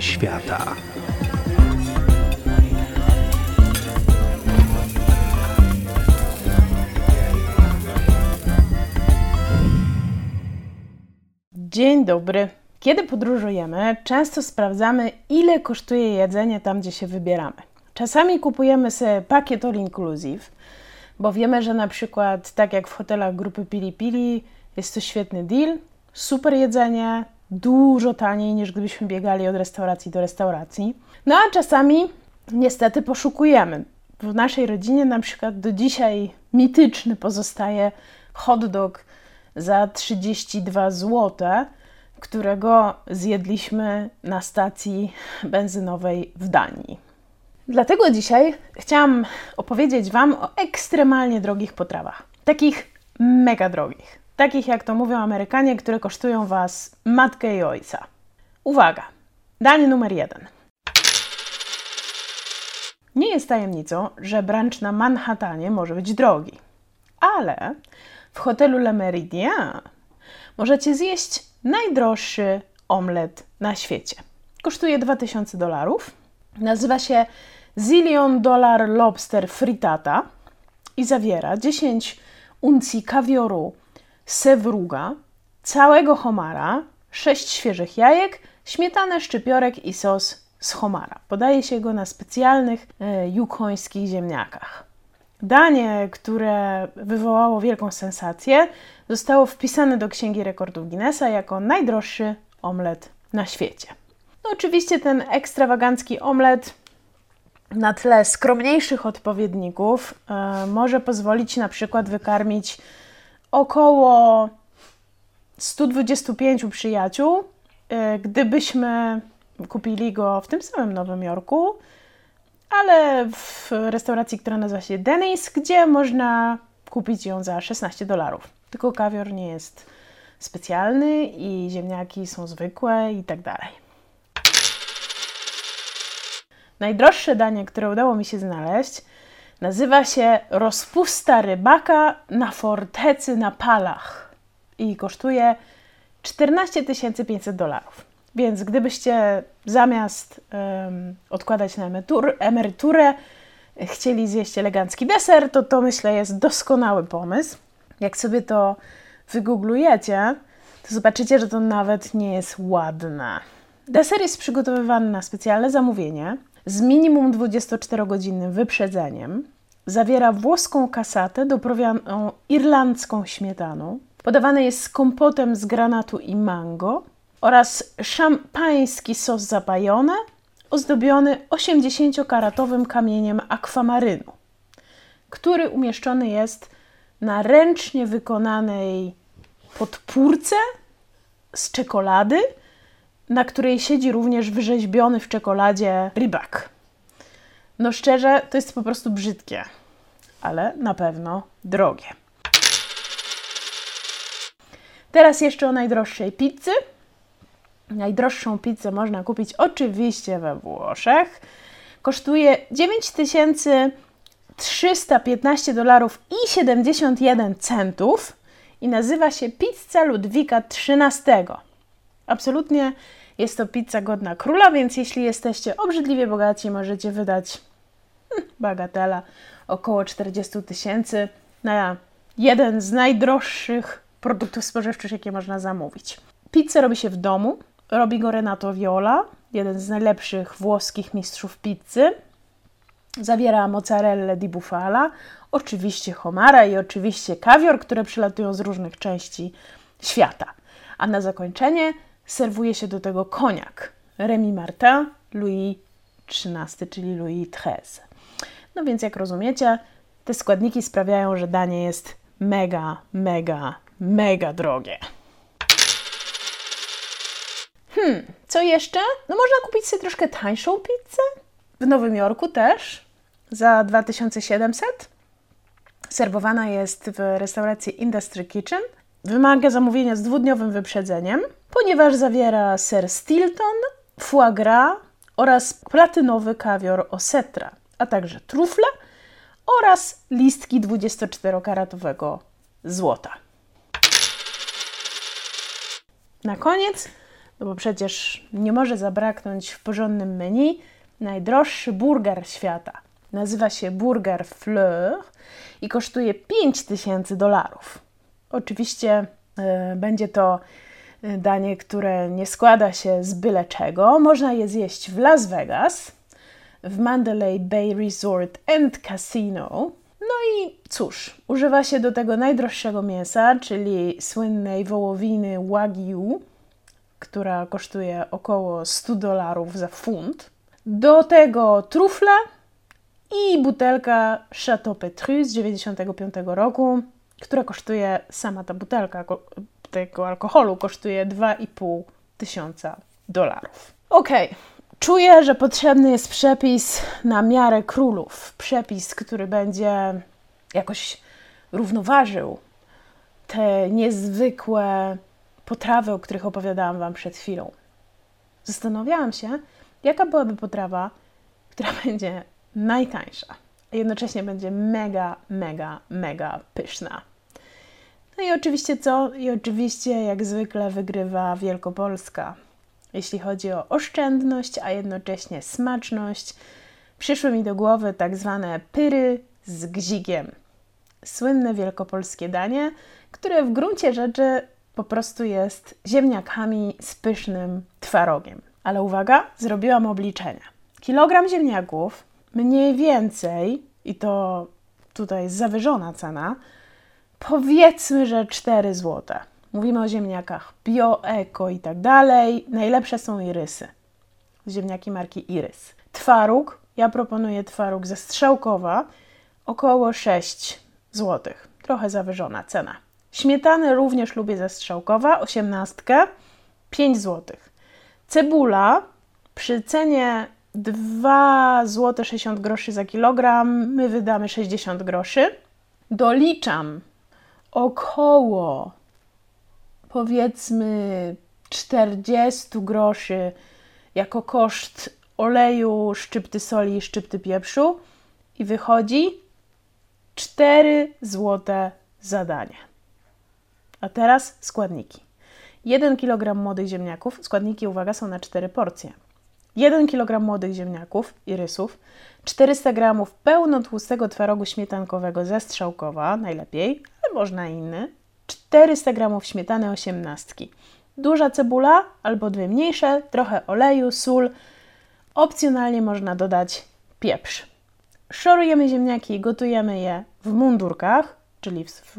Świata. Dzień dobry. Kiedy podróżujemy, często sprawdzamy, ile kosztuje jedzenie tam, gdzie się wybieramy. Czasami kupujemy sobie pakiet all inclusive, bo wiemy, że na przykład, tak jak w hotelach grupy Pili Pili, jest to świetny deal, super jedzenie, dużo taniej niż gdybyśmy biegali od restauracji do restauracji. No a czasami niestety poszukujemy. W naszej rodzinie na przykład do dzisiaj mityczny pozostaje hot dog za 32 zł, którego zjedliśmy na stacji benzynowej w Danii. Dlatego dzisiaj chciałam opowiedzieć Wam o ekstremalnie drogich potrawach. Takich mega drogich. Takich jak to mówią Amerykanie, które kosztują Was matkę i ojca. Uwaga! Danie numer jeden. Nie jest tajemnicą, że brunch na Manhattanie może być drogi. Ale w hotelu Le Méridien możecie zjeść najdroższy omlet na świecie. Kosztuje 2000 dolarów. Nazywa się Zillion Dollar Lobster Frittata i zawiera 10 uncji kawioru sewruga, całego homara, 6 świeżych jajek, śmietanę, szczypiorek i sos z homara. Podaje się go na specjalnych e, jukońskich ziemniakach. Danie, które wywołało wielką sensację, zostało wpisane do Księgi Rekordów Guinnessa jako najdroższy omlet na świecie. No oczywiście ten ekstrawagancki omlet na tle skromniejszych odpowiedników e, może pozwolić na przykład wykarmić około 125 przyjaciół, e, gdybyśmy kupili go w tym samym Nowym Jorku, ale w restauracji, która nazywa się Denny's, gdzie można kupić ją za 16 dolarów. Tylko kawior nie jest specjalny i ziemniaki są zwykłe i tak dalej. Najdroższe danie, które udało mi się znaleźć, nazywa się rozpusta rybaka na fortecy na Palach i kosztuje 14 500 dolarów. Więc gdybyście zamiast um, odkładać na emerytur, emeryturę chcieli zjeść elegancki deser, to to myślę jest doskonały pomysł. Jak sobie to wygooglujecie, to zobaczycie, że to nawet nie jest ładne. Deser jest przygotowywany na specjalne zamówienie z minimum 24-godzinnym wyprzedzeniem. Zawiera włoską kasatę doprawioną irlandzką śmietaną. Podawany jest z kompotem z granatu i mango oraz szampański sos zapajone ozdobiony 80-karatowym kamieniem akwamarynu, który umieszczony jest na ręcznie wykonanej podpórce z czekolady, na której siedzi również wyrzeźbiony w czekoladzie rybak. No szczerze, to jest po prostu brzydkie, ale na pewno drogie. Teraz jeszcze o najdroższej pizzy. Najdroższą pizzę można kupić oczywiście we Włoszech. Kosztuje 9315 dolarów i 71 centów i nazywa się pizza Ludwika XIII. Absolutnie jest to pizza godna króla, więc jeśli jesteście obrzydliwie bogaci, możecie wydać hmm, bagatela około 40 tysięcy na jeden z najdroższych produktów spożywczych, jakie można zamówić. Pizzę robi się w domu, Robi go Renato Viola, jeden z najlepszych włoskich mistrzów pizzy. Zawiera mozzarellę di bufala, oczywiście homara i oczywiście kawior, które przylatują z różnych części świata. A na zakończenie serwuje się do tego koniak Remy Martin Louis XIII, czyli Louis XIII. No więc jak rozumiecie, te składniki sprawiają, że danie jest mega, mega, mega drogie. Hmm, co jeszcze? No można kupić sobie troszkę tańszą pizzę. W Nowym Jorku też za 2700. Serwowana jest w restauracji Industry Kitchen. Wymaga zamówienia z dwudniowym wyprzedzeniem, ponieważ zawiera ser Stilton, foie gras oraz platynowy kawior Osetra, a także trufle oraz listki 24-karatowego złota. Na koniec no bo przecież nie może zabraknąć w porządnym menu najdroższy burger świata. Nazywa się Burger Fleur i kosztuje 5000 dolarów. Oczywiście y, będzie to e, danie, które nie składa się z byle czego. Można je zjeść w Las Vegas, w Mandalay Bay Resort and Casino. No i cóż, używa się do tego najdroższego mięsa, czyli słynnej wołowiny Wagyu, która kosztuje około 100 dolarów za funt. Do tego trufla i butelka Chateau Petru z 95 roku, która kosztuje, sama ta butelka tego alkoholu kosztuje 2,5 tysiąca dolarów. Ok, czuję, że potrzebny jest przepis na miarę królów. Przepis, który będzie jakoś równoważył te niezwykłe potrawy, o których opowiadałam Wam przed chwilą. Zastanawiałam się, jaka byłaby potrawa, która będzie najtańsza, jednocześnie będzie mega, mega, mega pyszna. No i oczywiście co? I oczywiście, jak zwykle, wygrywa Wielkopolska. Jeśli chodzi o oszczędność, a jednocześnie smaczność, przyszły mi do głowy tak zwane pyry z gzigiem. Słynne wielkopolskie danie, które w gruncie rzeczy po prostu jest ziemniakami z pysznym twarogiem. Ale uwaga, zrobiłam obliczenia. Kilogram ziemniaków mniej więcej, i to tutaj jest zawyżona cena, powiedzmy, że 4 zł. Mówimy o ziemniakach bio, eko i tak dalej. Najlepsze są irysy. Ziemniaki marki Irys. Twaróg, ja proponuję twaróg ze strzałkowa, około 6 zł. Trochę zawyżona cena. Śmietanę również lubię ze strzałkowa, 18, 5 zł. Cebula przy cenie 2 zł 60 groszy za kilogram, my wydamy 60 groszy. Doliczam około powiedzmy 40 groszy jako koszt oleju, szczypty soli i szczypty pieprzu i wychodzi 4 zł za danie. A teraz składniki. 1 kg młodych ziemniaków, składniki, uwaga, są na 4 porcje. 1 kg młodych ziemniaków i rysów, 400 g pełnotłustego twarogu śmietankowego ze strzałkowa, najlepiej, ale można inny, 400 g śmietany osiemnastki, duża cebula albo dwie mniejsze, trochę oleju, sól, opcjonalnie można dodać pieprz. Szorujemy ziemniaki i gotujemy je w mundurkach, czyli w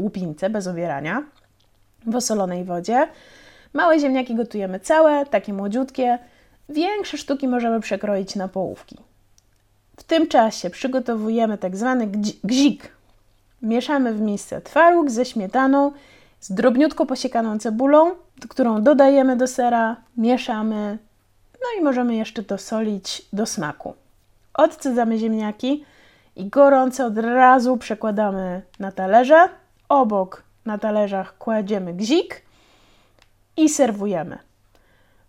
łupince bez obierania, w osolonej wodzie. Małe ziemniaki gotujemy całe, takie młodziutkie, Większe sztuki możemy przekroić na połówki. W tym czasie przygotowujemy tak zwany gzik. Mieszamy w misce twaróg ze śmietaną, z drobniutko posiekaną cebulą, którą dodajemy do sera, mieszamy, no i możemy jeszcze dosolić do smaku. Odcedzamy ziemniaki i gorące od razu przekładamy na talerze. Obok na talerzach kładziemy gzik i serwujemy.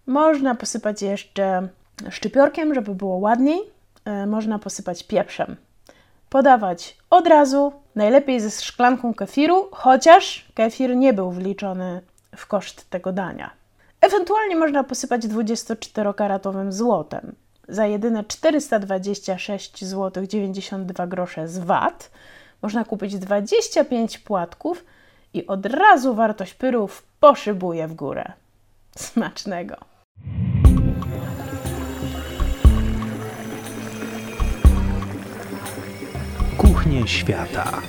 Można posypać jeszcze szczypiorkiem, żeby było ładniej. E, można posypać pieprzem. Podawać od razu, najlepiej ze szklanką kefiru, chociaż kefir nie był wliczony w koszt tego dania. Ewentualnie można posypać 24-karatowym złotem. Za jedyne 426 zł 92 grosze z VAT można kupić 25 płatków i od razu wartość pyrów poszybuje w górę. Smacznego! Świata.